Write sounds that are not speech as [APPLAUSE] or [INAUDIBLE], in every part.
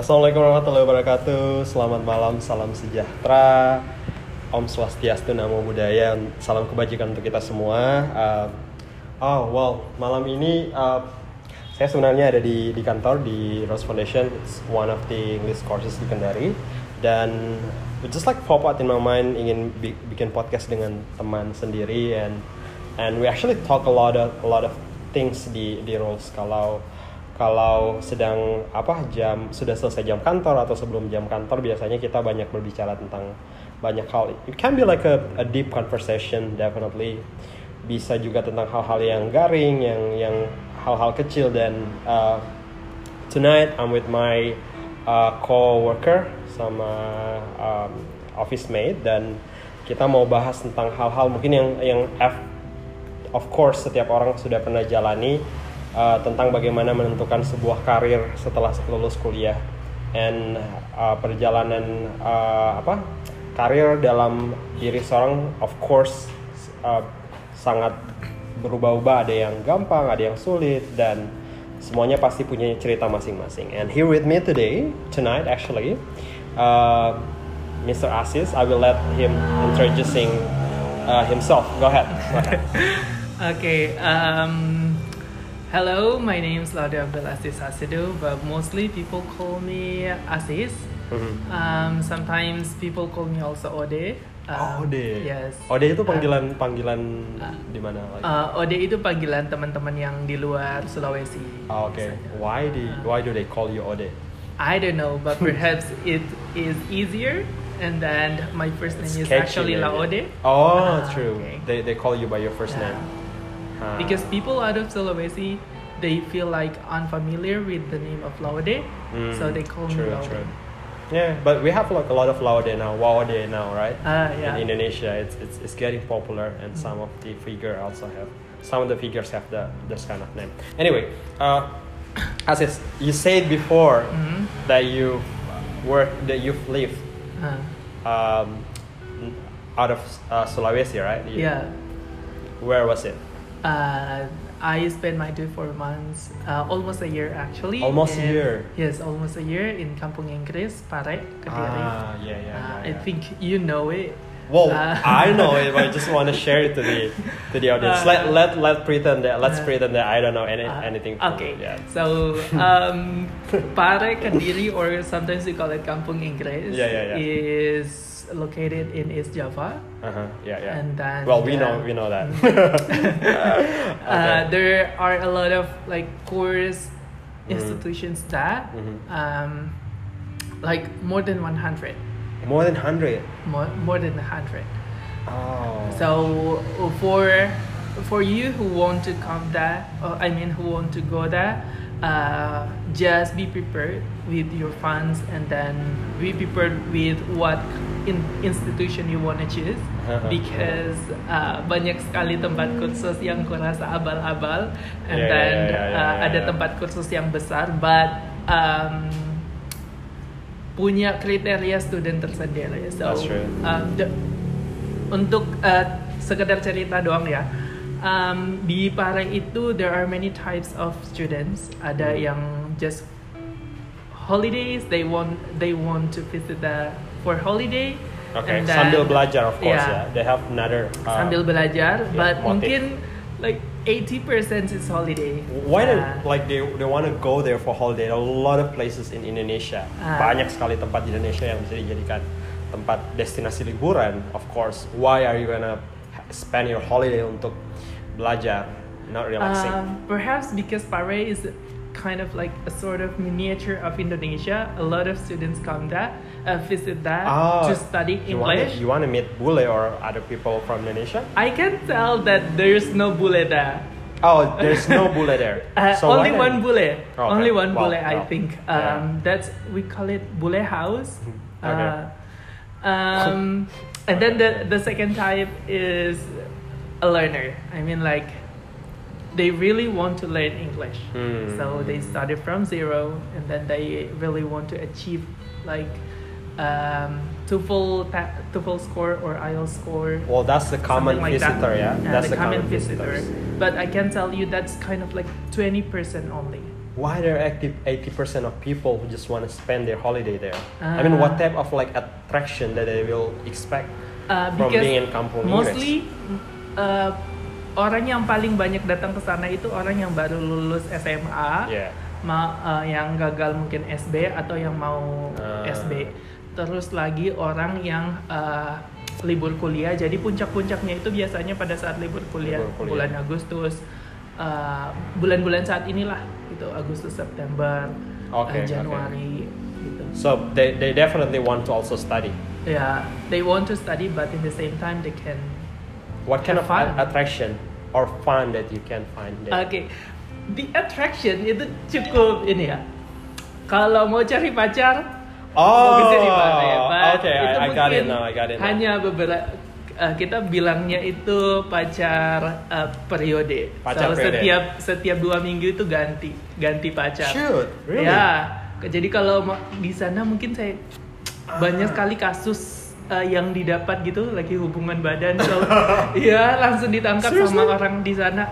Assalamualaikum warahmatullahi wabarakatuh. Selamat malam, salam sejahtera. Om Swastiastu, Namo Buddhaya, salam kebajikan untuk kita semua. Uh, oh, well, malam ini uh, saya sebenarnya ada di di kantor di Rose Foundation. It's one of the English courses di Kendari. Dan just like pop out in my mind ingin bi- bikin podcast dengan teman sendiri and and we actually talk a lot of a lot of things di di Rose kalau kalau sedang apa jam sudah selesai jam kantor atau sebelum jam kantor biasanya kita banyak berbicara tentang banyak hal. It can be like a, a deep conversation definitely. Bisa juga tentang hal-hal yang garing, yang yang hal-hal kecil dan uh, tonight I'm with my uh, co-worker sama um, office mate dan kita mau bahas tentang hal-hal mungkin yang yang F- of course setiap orang sudah pernah jalani uh, tentang bagaimana menentukan sebuah karir setelah lulus kuliah and uh, perjalanan uh, apa karir dalam diri seorang of course uh, sangat berubah-ubah ada yang gampang ada yang sulit dan semuanya pasti punya cerita masing-masing and here with me today tonight actually uh, Mr. Asis I will let him introducing uh, himself go ahead, go ahead. [LAUGHS] Okay. Um, hello, my name is Laudia Abdul Aziz Asidu, but mostly people call me Aziz. Mhm. Um, sometimes people call me also Ode. Oh, Um, Ode. Yes. Ode itu panggilan panggilan uh, di mana lagi? Uh, Ode itu panggilan teman-teman yang di luar Sulawesi. oh, Oke. Why do why do they call you Ode? I don't know, but [LAUGHS] perhaps it is easier. And then my first name It's is actually. Laode. Oh, Ah, true. okay. They they call you by your first Yeah. name. Ah. Because people out of Sulawesi, they feel like unfamiliar with the name of Laude, Mm, so they call true, me Laude. true. Yeah, but we have like a lot of Laude now, Waude now, right? Uh, yeah. In Indonesia, it's, it's it's getting popular, and some of the figure also have some of the figures have the this kind of name. Anyway, uh, [COUGHS] Aziz, you said before Mhm. that you work that you've lived Uh, um, out of uh, Sulawesi, right? You- yeah. Where was it? Uh, I spent my two four months, uh, almost a year actually. Almost a in- year. Yes, almost a year in Kampung Inggris, Pare, Kediri. Ah, yeah, yeah, Uh, yeah, I think you know it. Well, Uh, [LAUGHS] I know it, but I just want to [LAUGHS] share it to the to the audience. let Uh, let let pretend that let's uh, pretend that I don't know any Uh, anything. Okay, it, Yeah. so [LAUGHS] um, Pare Kediri, or sometimes we call it Kampung Inggris, Yeah, yeah, yeah. is located in East Java. Uh huh. Yeah, yeah. And then, well, we know uh, we know that. [LAUGHS] [LAUGHS] Uh, there are a lot of like course Mhm. institutions that Mhm. um, like more than 100 More than hundred. more, more than 100 Oh. so for for you who want to come there or i mean who want to go there uh, just be prepared with your funds and then be prepared with what in, institution you want to choose because uh, banyak sekali tempat kursus yang kurasa abal-abal. And Yeah, yeah, then yeah, yeah, uh, yeah, ada yeah. tempat kursus yang besar. But um, punya kriteria student tersendiri. So That's true. um, the- untuk uh, sekedar cerita doang ya. Um, di Pare itu there are many types of students. Ada Hmm. yang just holidays they want they want to visit the for holiday Okay. and then- Sambil belajar, of course, Yeah. yeah. They have another. uh, sambil belajar yeah, but mungkin like 80% is holiday Why Uh, do like they they want to go there for holiday? A lot of places in Indonesia. Ah. Banyak sekali tempat di Indonesia yang bisa dijadikan tempat destinasi liburan. Of course, why are you gonna spend your holiday untuk belajar, not relaxing? Um, perhaps because Pare is kind of like a sort of miniature of Indonesia. A lot of students come there, uh, visit that Ah, to study you wanna, English. you wanna meet bule or other people from Indonesia? I can tell that there's no bule there. Oh, there's no bule there. [LAUGHS] Uh, So only one bule. Oh, okay. Only one Wow, bule, I wow. think. Yeah. Um, That's we call it bule house. Okay. Uh, um, and then the the second type is a learner. I mean, like they really want to learn English, Hmm. so they started from zero, and then they really want to achieve like um, TOEFL TOEFL score or IELTS score. Well, that's the common like visitor, that. yeah. Yeah, that's the, common visitor. visitors. But I can tell you that's kind of like twenty percent only. why there are active 80% of people who just want to spend their holiday there? I mean, what Ah. type of like attraction that they will expect Uh, from being in Kampung mostly uh, orang yang paling banyak datang ke sana itu orang yang baru lulus SMA, Yeah. ma- uh, yang gagal mungkin SB atau yang mau Ah. SB. Terus lagi orang yang uh, libur kuliah. Jadi puncak-puncaknya itu biasanya pada saat libur kuliah, Libur kuliah. bulan Agustus, uh, bulan-bulan saat inilah itu Agustus September, uh, Oke, oke. Januari gitu. So they, they definitely want to also study. Yeah, they want to study, but in the same time they can What kind of fun. attraction or fun that you can find there? Oke, the attraction itu cukup ini ya. Kalau mau cari pacar, Oh, bagusnya di mana ya, But okay, I- itu I got it now, I got it now. Hanya beberapa uh, kita bilangnya itu pacar uh, periode. Pacar So, periode. setiap setiap dua minggu itu ganti ganti pacar. Shoot, really? Ya, jadi kalau mau- di sana mungkin saya banyak sekali kasus uh, yang didapat gitu lagi hubungan badan so [LAUGHS] ya langsung ditangkap Seriously? sama orang di sana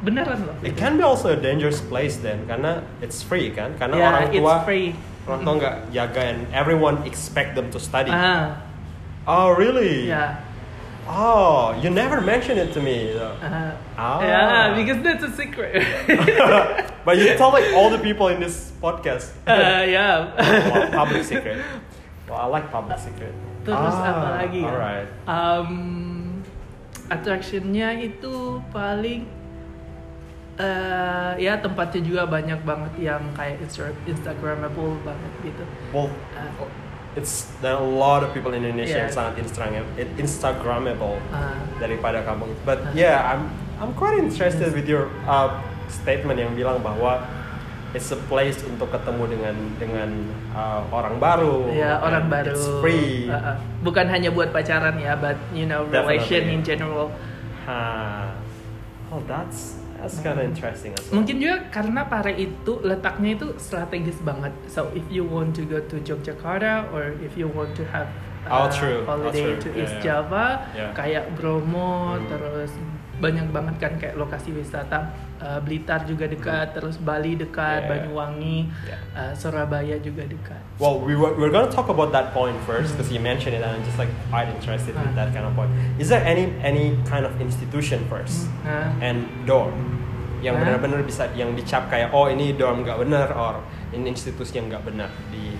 beneran loh It can be also a dangerous place then, karena it's free kan? Karena Yeah, orang it's tua, free. orang tua nggak jaga and everyone expect them to study. ah Oh really? ya Oh, you never mentioned it to me. though. ah. Ah. yeah because that's a secret [LAUGHS] but you tell like all the people in this podcast. uh, Wow, public secret. Well, I like public secret. Terus Ah, apa lagi ya Alright. um, attractionnya itu paling eh ya tempatnya juga banyak banget yang kayak Insta Instagramable banget gitu. Well, Ah. it's there are a lot of people in Indonesia yang Yeah. sangat Instagram Instagramable Ah. daripada kampung. But Ah. yeah, I'm I'm quite interested with your uh, statement yang bilang bahwa it's a place untuk ketemu dengan dengan uh, orang baru. Ya orang and baru. It's free. Uh, uh. Bukan hanya buat pacaran ya, but you know relation Definitely. in general. Ha. Oh, that's that's kind of interesting as well. Mungkin juga karena Pare itu letaknya itu strategis banget. So if you want to go to Yogyakarta or if you want to have Oh, uh, true. Oh, holiday true. to Yeah, East yeah. Java, Yeah. kayak Bromo, Hmm. terus banyak banget kan kayak lokasi wisata. Uh, Blitar juga dekat, terus Bali dekat, Hmm. Yeah. Banyuwangi, Yeah. uh, Surabaya juga dekat. Well, we were, we're gonna talk about that point first because you mentioned it, and I'm just like quite interested in Ah. that kind of point. Is there any any kind of institution first Nah, and dorm yang Hah? benar-benar bisa yang dicap kayak oh ini dorm nggak benar or ini institusi yang nggak benar di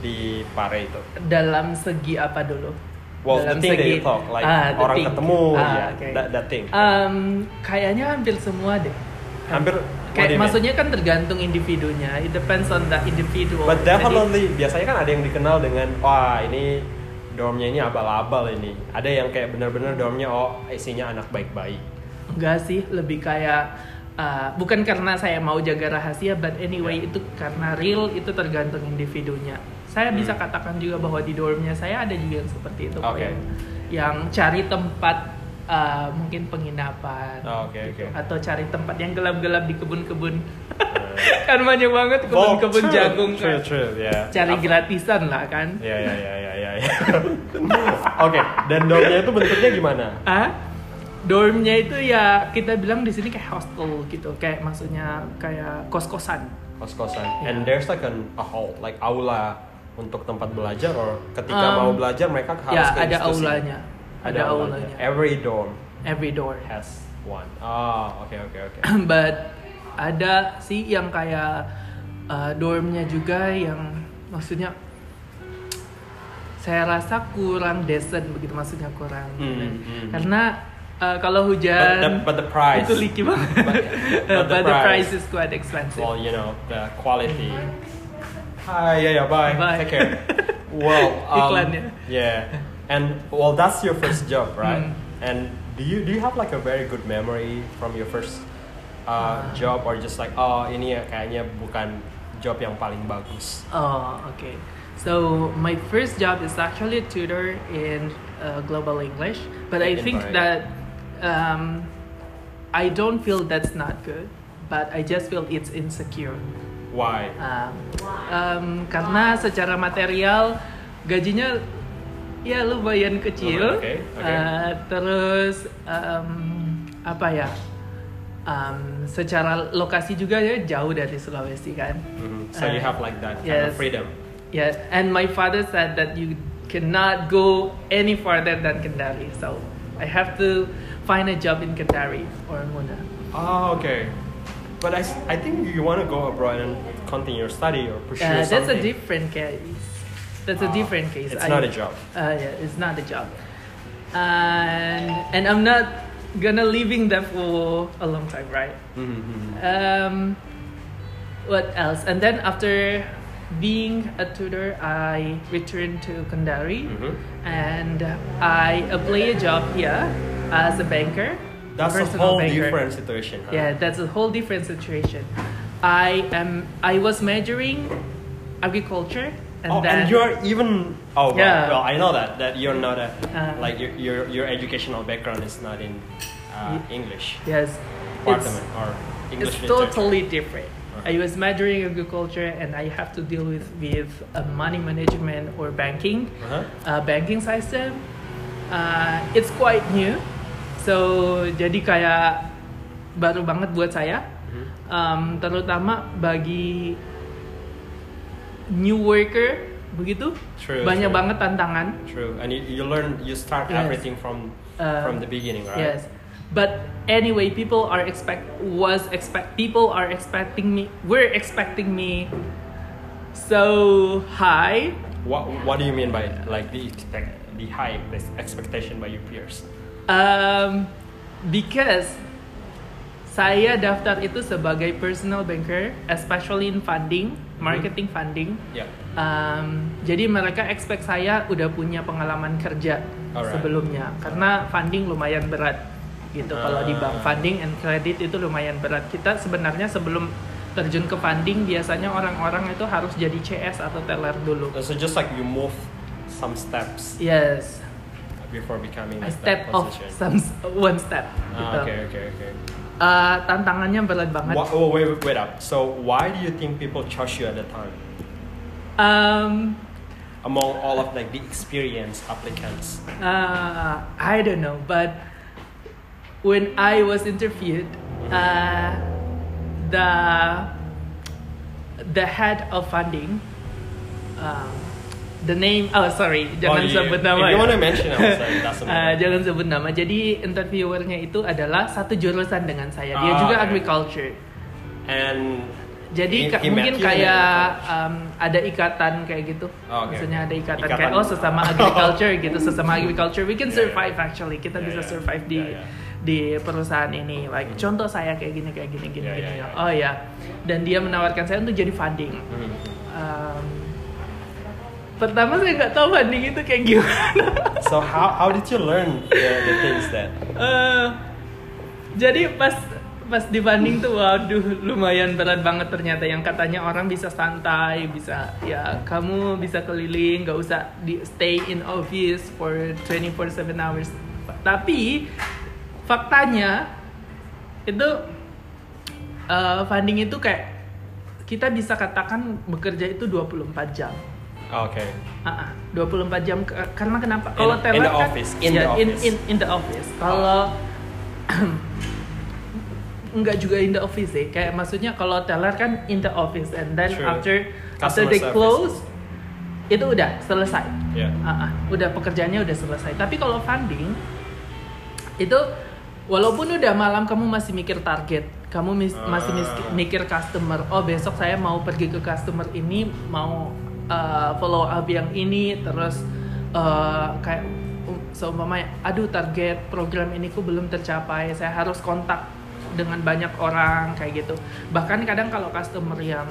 di Pare itu? dalam segi apa dulu? Well, Dalam the thing that you segi- talk, like the orang thing. ketemu, Ah, ya, okay. that, that thing. Um, kayaknya hampir semua deh. Hampir, Kayak mean? maksudnya kan tergantung individunya. It depends on the individual. But Jadi- definitely biasanya kan ada yang dikenal dengan wah ini dormnya ini abal-abal ini. Ada yang kayak benar-benar dormnya oh isinya anak baik-baik. enggak sih, lebih kayak uh, bukan karena saya mau jaga rahasia, but anyway Yeah. itu karena real itu tergantung individunya. Saya Hmm. bisa katakan juga bahwa di dormnya saya ada juga yang seperti itu Oke. yang, yang cari tempat uh, mungkin penginapan Oh, Oke oke. atau cari tempat yang gelap-gelap di kebun-kebun. [LAUGHS] Kan banyak banget Oh, kebun-kebun true, jagung True kan. true ya. Cari Apa- gratisan lah kan. Ya ya ya ya ya. Oke, dan dormnya itu bentuknya gimana? Ah, dormnya itu ya kita bilang di sini kayak hostel gitu, kayak maksudnya kayak kos-kosan. Kos-kosan. Ya. And there's like an, a hall, like aula untuk tempat belajar or ketika Um, mau belajar mereka harus ya ke ada institusi? aulanya, ada, aulanya. Every dorm Every door. has one. Ah, oke oke oke. [CLEARS THROAT] But ada sih yang kayak uh, dormnya juga yang maksudnya saya rasa kurang decent begitu maksudnya kurang Hmm, hmm. karena uh, kalau But the, hujan but the price. itu leaky banget But- but [LAUGHS] but, the the price. price is quite expensive Well, you know the quality. Hi, yeah, yeah, bye. Bye. Take care. [LAUGHS] Well, um, Iklannya. yeah, and well, that's your first job, right? Hmm. And do you do you have like a very good memory from your first uh, Ah. job, or just like oh ini ya kayaknya bukan job yang paling bagus? Oh, okay. So my first job is actually a tutor in uh, global English, but I think that um, I don't feel that's not good, but I just feel it's insecure. Why? Um, um, karena secara material gajinya ya lumayan kecil, oke, oke. Uh, terus um, apa ya? um, secara lokasi juga ya jauh dari Sulawesi kan. Mhm. So you Uh, have like that kind of yes. freedom. Yeah, and my father said that you cannot go any farther than Kendari, so I have to find a job in Kendari or Muna. Oh, okay. But I, I think you want to go abroad and continue your study or pursue Uh, that's a different case. That's a Ah, different case. It's I- not a job. Uh, yeah, it's not a job. And and I'm not gonna living there for a long time, right? Mhm. Um, what else? And then after being a tutor, I returned to Kendari Mhm. and I apply a job here as a banker. That's a whole banker. different situation. Huh? Yeah, that's a whole different situation. I am. I was majoring agriculture, and oh, then and you're even. Oh, well, Yeah. well, I know that that you're not a Uh, like your, your your educational background is not in uh, English yes, it's, department or English it's literature. totally different. I was majoring agriculture, and I have to deal with with uh, money management or banking, Uh-huh. uh, banking system. Uh, it's quite new, so jadi kayak baru banget buat saya. Um, terutama bagi new worker begitu True, banyak true. banget tantangan True, and you, you learn you start Yes. everything from Uh, from the beginning, right? yes but anyway people are expect was expect people are expecting me were expecting me so high What What do you mean by like the expect the high expectation by your peers? Um, because saya daftar itu sebagai personal banker especially in funding marketing funding. Yeah. Um, jadi mereka expect saya udah punya pengalaman kerja Alright. sebelumnya karena funding lumayan berat gitu. Kalau di bank Ah. funding and credit itu lumayan berat. Kita sebenarnya sebelum terjun ke funding biasanya orang-orang itu harus jadi CS atau teller dulu. So just like you move some steps. Yes before becoming I step that off some one step gitu. Ah, okay, okay, okay. Uh, tantangannya berat banget oh, wait, wait, up. So why do you think people chose you at the time um, among all of like the experienced applicants? Uh, I don't know, but when I was interviewed, uh, the the head of funding, um, the name, oh sorry, jangan Oh, you- sebut nama. If you ya. want to mention, doesn't [LAUGHS] Uh, jangan sebut nama. Jadi interviewernya itu adalah satu jurusan dengan saya. Dia Ah, juga oke. agriculture. And Jadi he- he mungkin kayak um, ada ikatan kayak gitu. Oh, oke, Maksudnya ada ikatan, Ikatan. kayak oh sesama agriculture [LAUGHS] gitu, sesama agriculture we can Yeah, survive yeah. actually. Kita Yeah, bisa yeah. survive di Yeah, yeah. di perusahaan ini. Like Mhm. contoh saya kayak gini kayak gini gini Yeah, gini. yeah, yeah. Oh ya. Dan dia menawarkan saya untuk jadi funding. Mhm. Um, pertama saya nggak tahu funding itu kayak gimana. So how how did you learn the, the things that? Eh, jadi pas pas dibanding tuh waduh lumayan berat banget ternyata yang katanya orang bisa santai bisa ya kamu bisa keliling nggak usah di stay in office for 24/7 hours tapi faktanya itu eh, funding itu kayak kita bisa katakan bekerja itu 24 jam Okay. Ah, ah, 24 jam ke- karena kenapa? In- Kalau in teller the kan office, in ya, the in, office. in in the office. Kalau [CLEARS THROAT] enggak juga in the office sih. Kayak maksudnya kalau teller kan in the office and then True. after after Customer they service. close itu udah selesai. Yeah. Ah, ah, udah pekerjaannya udah selesai. Tapi kalau funding itu walaupun udah malam kamu masih mikir target, kamu mis- masih mis- Ah. mikir customer. Oh besok saya mau pergi ke customer ini, mau uh, follow up yang ini, terus uh, kayak um, seumpamanya, aduh target program ini ku belum tercapai, saya harus kontak dengan banyak orang kayak gitu. Bahkan kadang kalau customer yang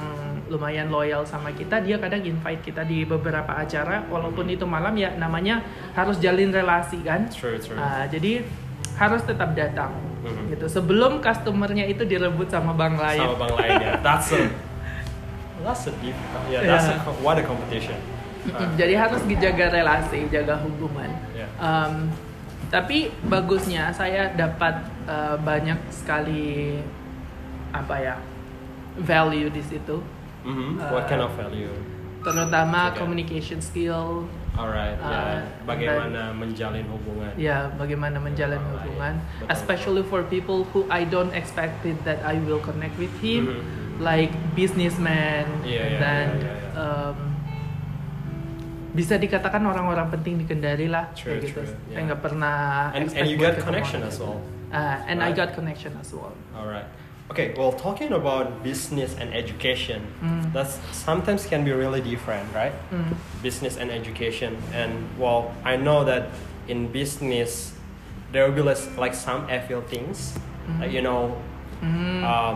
lumayan loyal sama kita, dia kadang invite kita di beberapa acara, walaupun itu malam ya namanya harus jalin relasi kan. True, true. Ah, jadi harus tetap datang Mhm. gitu sebelum customernya itu direbut sama bank lain. Sama bang lain ya. That's a that's a deep. Yeah, that's a Yeah. co- what a competition. Uh, Jadi harus dijaga relasi, jaga hubungan. Yeah. Um, tapi bagusnya saya dapat uh, banyak sekali apa ya value di situ. mhm. What Uh, kind of value? terutama Okay. communication skill Alright. Uh, Bagaimana menjalin hubungan? ya bagaimana menjalin hubungan Betul. especially for people who I don't expected that I will connect with him Mhm. Like businessman and iya, then iya, iya, iya. um, bisa dikatakan orang-orang penting di Kendari lah True, kayak gitu true, saya yeah. nggak pernah And, and you buat got ketemu connection as well. gitu. Ah, and I Right. got connection as well Alright. Okay, well, talking about business and education, Mm. that's sometimes can be really different, right? Mm. Business and education, and well, I know that in business there will be less, like some evil things, like, you know, Mm. um,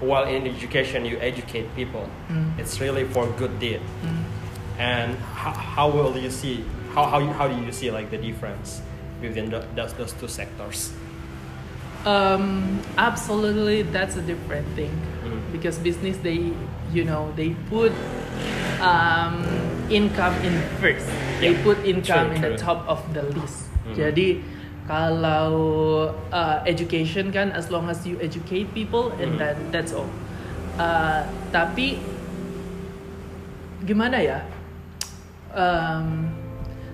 while in education you educate people, Mm. it's really for good deed. Mm. And how, how will you see? How how you, how do you see like the difference within the, those those two sectors? Um, absolutely, that's a different thing Mm. because business they, you know, they put um, income in first. They put income true, in the top of the list. Mm. Jadi kalau uh, education kan, as long as you educate people and Mm. then that's all. Uh, tapi gimana ya? Um,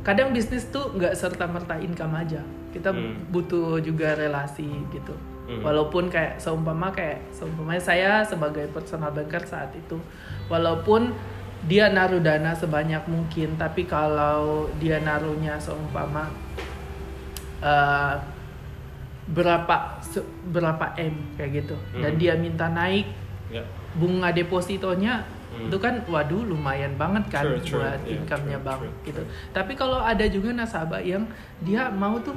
kadang bisnis tuh nggak serta merta income aja. Kita Hmm. butuh juga relasi gitu. Hmm. Walaupun kayak seumpama kayak seumpama saya sebagai personal banker saat itu, walaupun dia naruh dana sebanyak mungkin, tapi kalau dia naruhnya seumpama eh, berapa se- berapa m kayak gitu, dan Hmm. dia minta naik Yeah. bunga depositonya Hmm. itu kan waduh lumayan banget kan True, true. buat Yeah, income-nya true, gitu. true. Tapi kalau ada juga nasabah yang dia mau tuh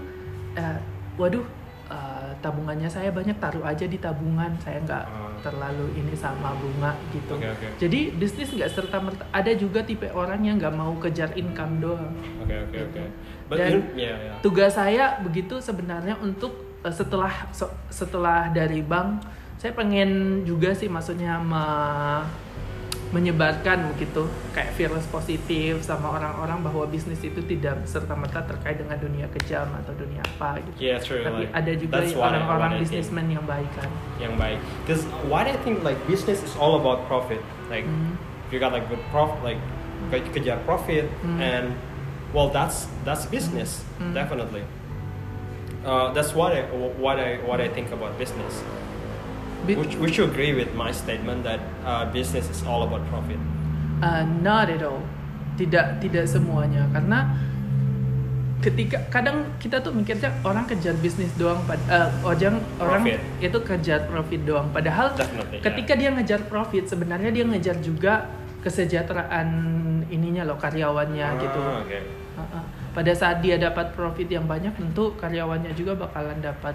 eh, waduh eh, tabungannya saya banyak taruh aja di tabungan saya nggak Ah. terlalu ini sama bunga gitu. Oke, oke. Jadi bisnis nggak serta merta ada juga tipe orang yang nggak mau kejar income doang. Okay, okay, okay. But Dan you, yeah, yeah. Tugas saya begitu sebenarnya untuk eh, setelah so- setelah dari bank saya pengen juga sih maksudnya me- menyebarkan begitu kayak virus positif sama orang-orang bahwa bisnis itu tidak serta merta terkait dengan dunia kejam atau dunia apa gitu. Yeah, true. Tapi like, ada juga orang-orang bisnismen yang baik kan. yang baik. Because what I think like business is all about profit. Like Mhm. if you got like good profit, like ke- kejar profit, Mhm. and well, that's that's business Mhm. definitely. Uh, that's what I what I what I think about business. Bi- Would, would you agree with my statement that uh, business is all about profit? Uh, not at all. Tidak tidak semuanya karena ketika kadang kita tuh mikirnya orang kejar bisnis doang pad eh, orang orang Profit. itu kejar profit doang padahal Definitely, ketika dia ngejar profit sebenarnya dia ngejar juga kesejahteraan ininya loh karyawannya gitu. Ah, okay. Uh-uh. Pada saat dia dapat profit yang banyak tentu karyawannya juga bakalan dapat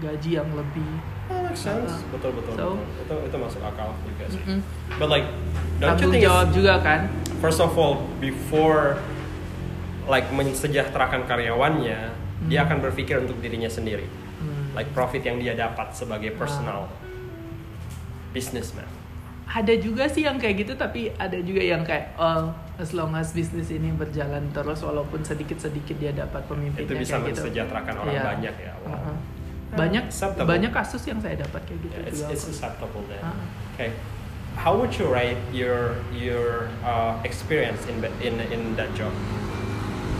gaji yang lebih. Oh, makes sense. Uh-uh. betul betul So- betul. Itu, itu masuk akal juga sih. Mm-mm. But like, don't you think jawab juga kan? first of all before like mensejahterakan karyawannya dia Hmm. akan berpikir untuk dirinya sendiri Hmm. like profit yang dia dapat sebagai personal businessman ada juga sih yang kayak gitu tapi ada juga yang kayak oh as long as bisnis ini berjalan terus walaupun sedikit sedikit dia dapat pemimpinnya itu bisa kayak gitu. mensejahterakan orang Iya. banyak ya wow. Uh-uh. banyak Acceptable. banyak kasus yang saya dapat kayak gitu Yeah, it's, juga it's acceptable then Uh-uh. okay how would you rate your your uh, experience in that- in in that job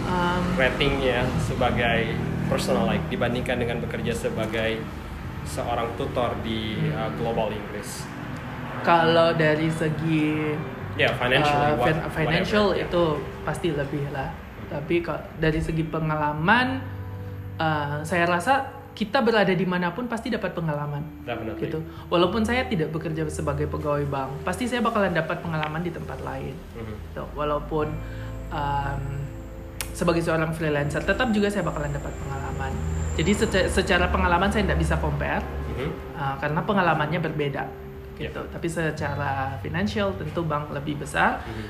Um, ratingnya sebagai personal like dibandingkan dengan bekerja sebagai seorang tutor di uh, global Inggris kalau dari segi ya financially uh, what- fin- financial whatever, yeah. itu pasti lebih lah tapi kalau dari segi pengalaman uh, saya rasa kita berada di mana pun pasti dapat pengalaman Definitely. gitu walaupun saya tidak bekerja sebagai pegawai bank pasti saya bakalan dapat pengalaman di tempat lain Mhm. gitu. walaupun um, sebagai seorang freelancer tetap juga saya bakalan dapat pengalaman jadi seca- secara pengalaman saya tidak bisa compare Mhm. uh, karena pengalamannya berbeda gitu Yeah. tapi secara financial tentu bank lebih besar Mhm.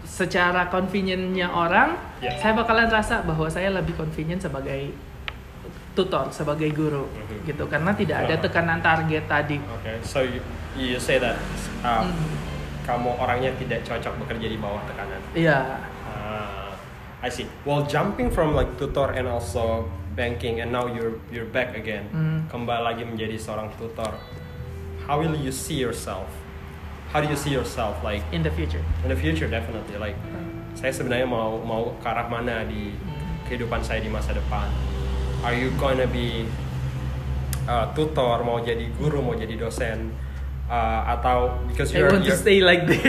secara convenientnya orang Yeah. saya bakalan rasa bahwa saya lebih convenient sebagai tutor sebagai guru Mhm. gitu karena tidak ada Ah. tekanan target tadi Okay, so you, you say that uh, Mhm. kamu orangnya tidak cocok bekerja di bawah tekanan. iya Ah, I see. Well, jumping from like tutor and also banking, and now you're you're back again, Hmm. kembali lagi menjadi seorang tutor. How will you see yourself how do you see yourself like in the future. in the future definitely like saya sebenarnya mau mau ke arah mana di kehidupan saya di masa depan are you gonna be uh, tutor mau jadi guru mau jadi dosen uh, atau because I you're, want to stay like this.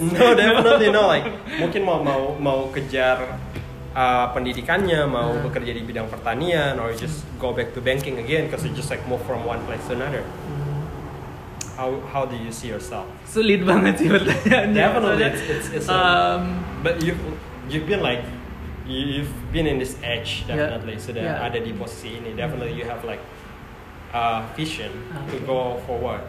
[LAUGHS] no definitely no like mungkin mau mau mau kejar uh, pendidikannya mau Hmm. bekerja di bidang pertanian or just go back to banking again because you just like move from one place to another how how do you see yourself Sulit banget sih pertanyaannya. Definitely, it's- it's- it's a- um, But you you've been like you- you've been in this edge Yeah. definitely sudah Yeah. ada di posisi ini definitely you have like a vision to Okay. go forward.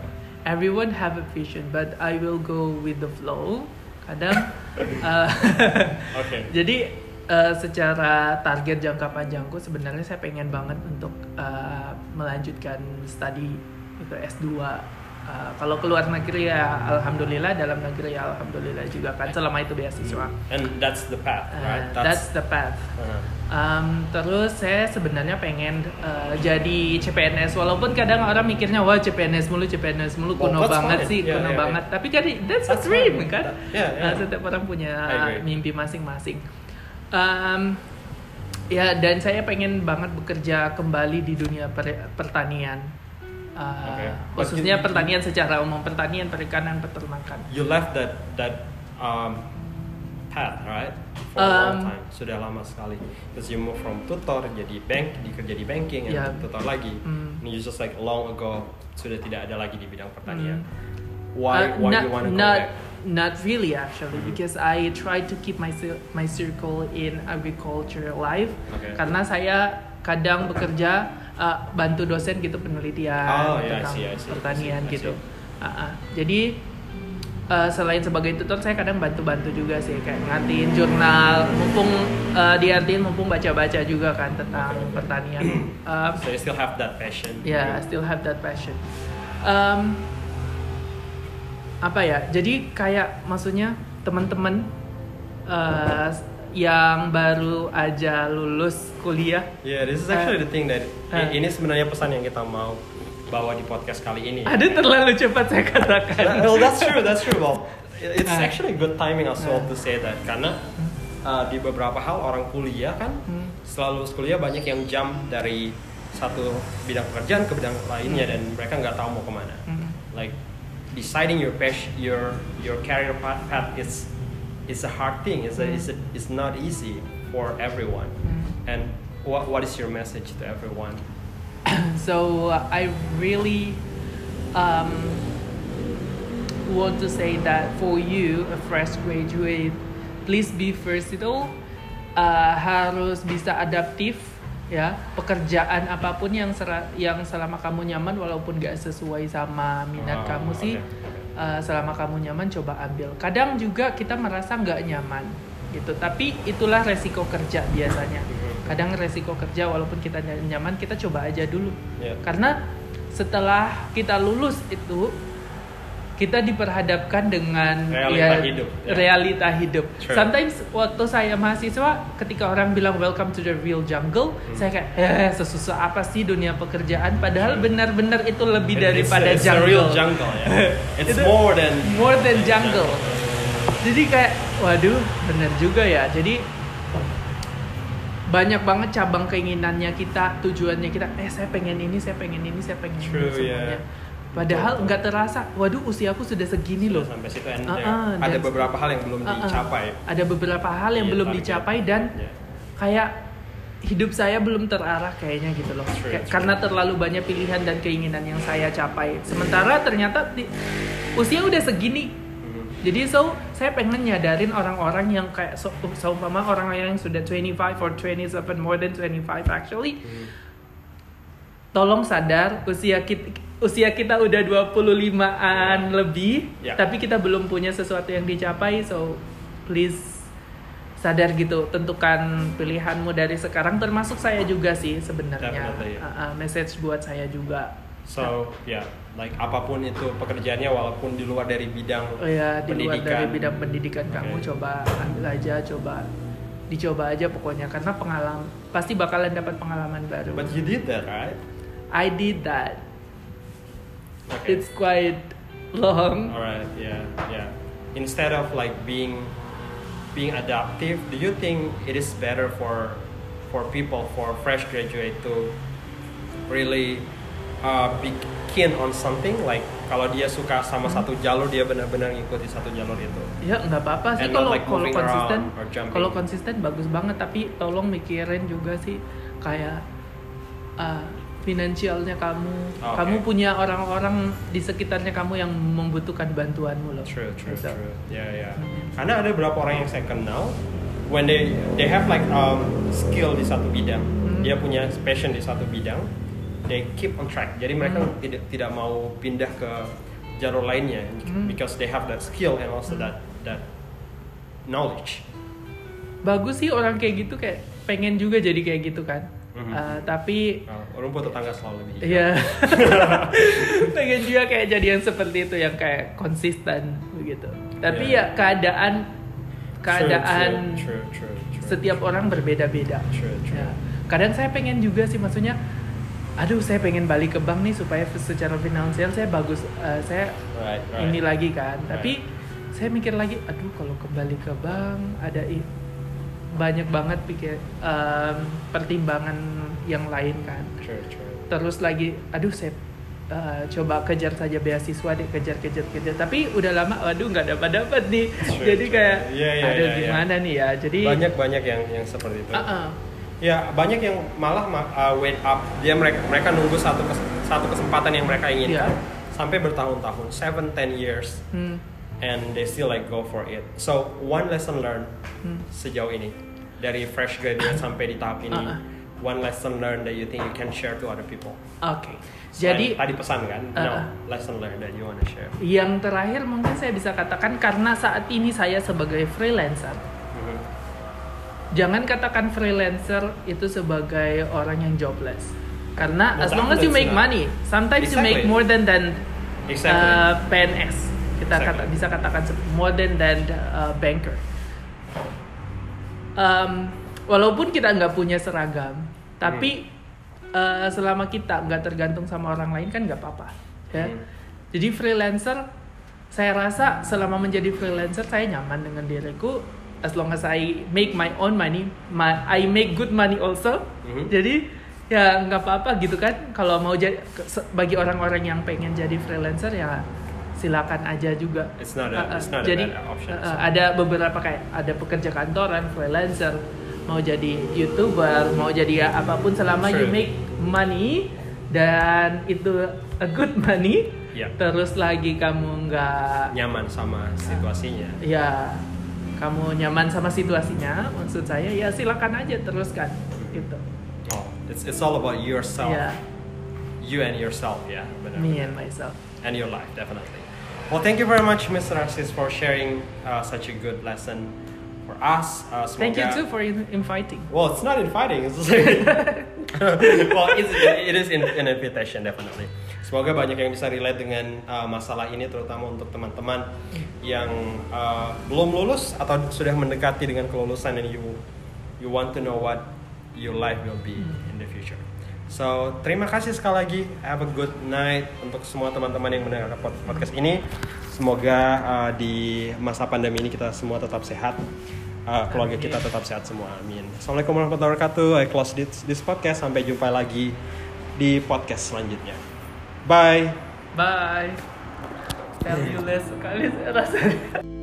everyone have a vision, but I will go with the flow. Kadang, [LAUGHS] uh, [LAUGHS] Okay. jadi uh, secara target jangka panjangku sebenarnya saya pengen banget untuk uh, melanjutkan studi itu S2. Uh, kalau keluar negeri ya alhamdulillah, dalam negeri ya alhamdulillah juga kan selama itu beasiswa. And that's the path, Uh, right? that's the path. uh, Um, terus saya sebenarnya pengen uh, jadi CPNS walaupun kadang orang mikirnya wah CPNS mulu CPNS mulu Oh, kuno that's banget fine. sih Yeah, kuno yeah, banget tapi kan that's, That's a dream fine. kan Yeah, yeah. Uh, setiap orang punya mimpi masing-masing um, ya dan saya pengen banget bekerja kembali di dunia per- pertanian Uh, Okay. But khususnya you- pertanian secara umum pertanian perikanan peternakan you left that that um, path, right? For a long Um, time. Sudah lama sekali. Because you move from tutor jadi bank, di kerja di banking, and Yeah. tutor lagi. Hmm. And you just like long ago sudah tidak ada lagi di bidang pertanian. Hmm. Why Uh, why not, you want to go not, back? Not really actually, Mhm. because I try to keep my my circle in agriculture life. Okay. Karena saya kadang bekerja uh, bantu dosen gitu penelitian Oh, yeah, I tentang see, I see, I pertanian see, I gitu. see. Uh, uh. Jadi uh, selain sebagai tutor saya kadang bantu-bantu juga sih kayak ngatiin jurnal, mumpung uh, diartiin mumpung baca-baca juga kan tentang Okay. pertanian. Um, [COUGHS] So you still have that passion. Yeah, I still have that passion. Um, apa ya? Jadi kayak maksudnya teman-teman uh, yang baru aja lulus kuliah. Yeah, this is actually the thing that Uh. ini sebenarnya pesan yang kita mau bawa di podcast kali ini. Ada terlalu cepat saya katakan. That- well, that's true, that's true. Well, it's Uh. actually good timing as well Uh. to say that karena uh, di beberapa hal orang kuliah kan Hmm. selalu lulus kuliah banyak yang jump dari satu bidang pekerjaan ke bidang lainnya dan mereka nggak tahu mau ke mana. Hmm. Like deciding your passion, your your career path, path is is a hard thing. It's a, Hmm. it's a, it's not easy for everyone. Hmm. And what what is your message to everyone? [COUGHS] so uh, I really um, want to say that for you, a fresh graduate, please be versatile, uh, harus bisa adaptif, ya. Pekerjaan apa pun yang sera- yang selama kamu nyaman, walaupun gak sesuai sama minat Oh, kamu sih, okay. Uh, selama kamu nyaman coba ambil. Kadang juga kita merasa nggak nyaman, gitu. Tapi itulah resiko kerja biasanya kadang resiko kerja walaupun kita ny- nyaman kita coba aja dulu Yeah. karena setelah kita lulus itu kita diperhadapkan dengan Realita hidup, ya. realita hidup. True. Sometimes waktu saya mahasiswa, ketika orang bilang welcome to the real jungle, Hmm. saya kayak eh sesusah apa sih dunia pekerjaan? Padahal benar-benar itu lebih It's- daripada it's, jungle. real jungle, yeah. [LAUGHS] It's more than more than jungle. Jadi kayak waduh, bener juga ya. Jadi banyak banget cabang keinginannya kita, tujuannya kita. Eh saya pengen ini, saya pengen ini, saya pengen True, ini semuanya. yeah. Padahal nggak terasa. Waduh, usiaku sudah segini loh. sampai situ Ah, there- ah, ada beberapa hal yang belum Ah, ah. dicapai. Ada beberapa hal yang Iya, belum target. dicapai dan Yeah. kayak hidup saya belum terarah kayaknya gitu loh. True, Kayak- true. Karena terlalu banyak pilihan dan keinginan yang saya capai. Sementara ternyata di- usia udah segini. Mhm. Jadi so saya pengen nyadarin orang-orang yang kayak so, seumpama orang yang sudah 25 or 27 more than 25 actually Mhm. tolong sadar usia kita usia kita udah 25-an lebih Ya. tapi kita belum punya sesuatu yang dicapai so please sadar gitu tentukan pilihanmu dari sekarang termasuk saya juga sih sebenarnya. Uh, uh, message buat saya juga So, ya, like apa pun itu pekerjaannya walaupun di luar dari bidang Oh ya, di luar pendidikan. dari bidang pendidikan kamu Oke. coba ambil aja, coba dicoba aja pokoknya karena pengalaman pasti bakalan dapat pengalaman baru. But you did that, right? I did that. Okay. It's quite long. Alright, yeah, yeah. Instead of like being being adaptive, do you think it is better for for people for fresh graduate to really uh, be keen on something like kalau dia suka sama Hmm. satu jalur dia benar-benar ngikuti satu jalur itu. Ya nggak apa-apa sih kalau like kalau konsisten. Kalau konsisten bagus banget tapi tolong mikirin juga sih kayak uh, finansialnya kamu. Oke. Kamu punya orang-orang di sekitarnya kamu yang membutuhkan bantuanmu loh. True, true, Gitu. true. Ya, ya. Hmm. Karena ada beberapa orang yang saya kenal, when they they have like um, skill di satu bidang, Hmm. dia punya passion di satu bidang, they keep on track. Jadi mereka Hmm. tidak tidak mau pindah ke jalur lainnya Hmm. because they have that skill and also Hmm. that that knowledge. Bagus sih orang kayak gitu kayak pengen juga jadi kayak gitu kan. Mhm. Uh, tapi Nah, rumput tetangga selalu lebih hijau. Iya. [LAUGHS] Pengen juga kayak jadi yang seperti itu yang kayak konsisten begitu. Tapi Iya. ya keadaan keadaan True, true, true, true. setiap orang berbeda-beda. Ya. Kadang saya pengen juga sih maksudnya aduh saya pengen balik ke bank nih supaya secara finansial saya bagus eh, saya Right, right. ini lagi kan. Right. Tapi saya mikir lagi aduh kalau kembali ke bank ada banyak banget pikir em, pertimbangan yang lain kan True, true. terus lagi aduh saya uh, coba kejar saja beasiswa deh kejar kejar kejar tapi udah lama aduh nggak dapat dapat nih Sure, [LAUGHS] jadi sure. kayak Iya, iya, aduh iya, iya. gimana nih ya jadi Banyak banyak yang yang seperti itu. uh-uh. Ya banyak yang malah ma- uh, wait up dia mereka mereka nunggu satu kes- satu kesempatan yang mereka inginkan Iya. sampai bertahun-tahun 7 10 years Hmm, and they still like go for it. So one lesson learned hmm. sejauh ini dari fresh graduate [CLEARS THROAT] sampai di tahap ini. Uh-uh. One lesson learned that you think you can share to other people. oke Selain jadi tadi pesan kan, no Uh-uh. lesson learned that you wanna share. yang terakhir mungkin saya bisa katakan karena saat ini saya sebagai freelancer Mhm. jangan katakan freelancer itu sebagai orang yang jobless karena Well, as long as you make money sometimes you make Exactly. more than than Exactly. uh, PNS kita Exactly. kata bisa katakan than than uh, banker um, walaupun kita nggak punya seragam tapi uh, selama kita nggak tergantung sama orang lain kan nggak apa-apa ya Hmm. jadi freelancer saya rasa selama menjadi freelancer saya nyaman dengan diriku as long as I make my own money my, I make good money also Mhm. jadi ya nggak apa-apa gitu kan kalau mau jadi bagi orang-orang yang pengen jadi freelancer ya silakan aja juga It's not a- Uh, uh, it's not a jadi bad option. uh, uh, ada beberapa kayak ada pekerja kantoran freelancer mau jadi youtuber mau jadi ya apa pun selama you True. make money dan itu a good [LAUGHS] money Yeah. terus lagi kamu nggak Nyaman sama situasinya. ya kamu nyaman sama situasinya maksud saya ya silakan aja teruskan gitu Oh, it's it's all about yourself. ya You and yourself, ya. benar. me and myself and your life definitely. Well, thank you very much, Mr. Narcis, for sharing uh, such a good lesson for us. Uh, thank you too for in- inviting Well, it's not inviting. It's just [LAUGHS] like, [LAUGHS] well, it's, it is in, an invitation definitely. Semoga banyak yang bisa relate dengan uh, masalah ini, terutama untuk teman-teman yang uh, belum lulus atau sudah mendekati dengan kelulusan and you you want to know what your life will be in the future. So terima kasih sekali lagi. Have a good night untuk semua teman-teman yang mendengarkan pod- podcast ini. Semoga uh, di masa pandemi ini kita semua tetap sehat. Uh, keluarga Amin. kita tetap sehat semua. Amin. Assalamualaikum warahmatullahi wabarakatuh. I close this, this podcast. Sampai jumpa lagi di podcast selanjutnya. Bye. bye tell you less sekali saya rasanya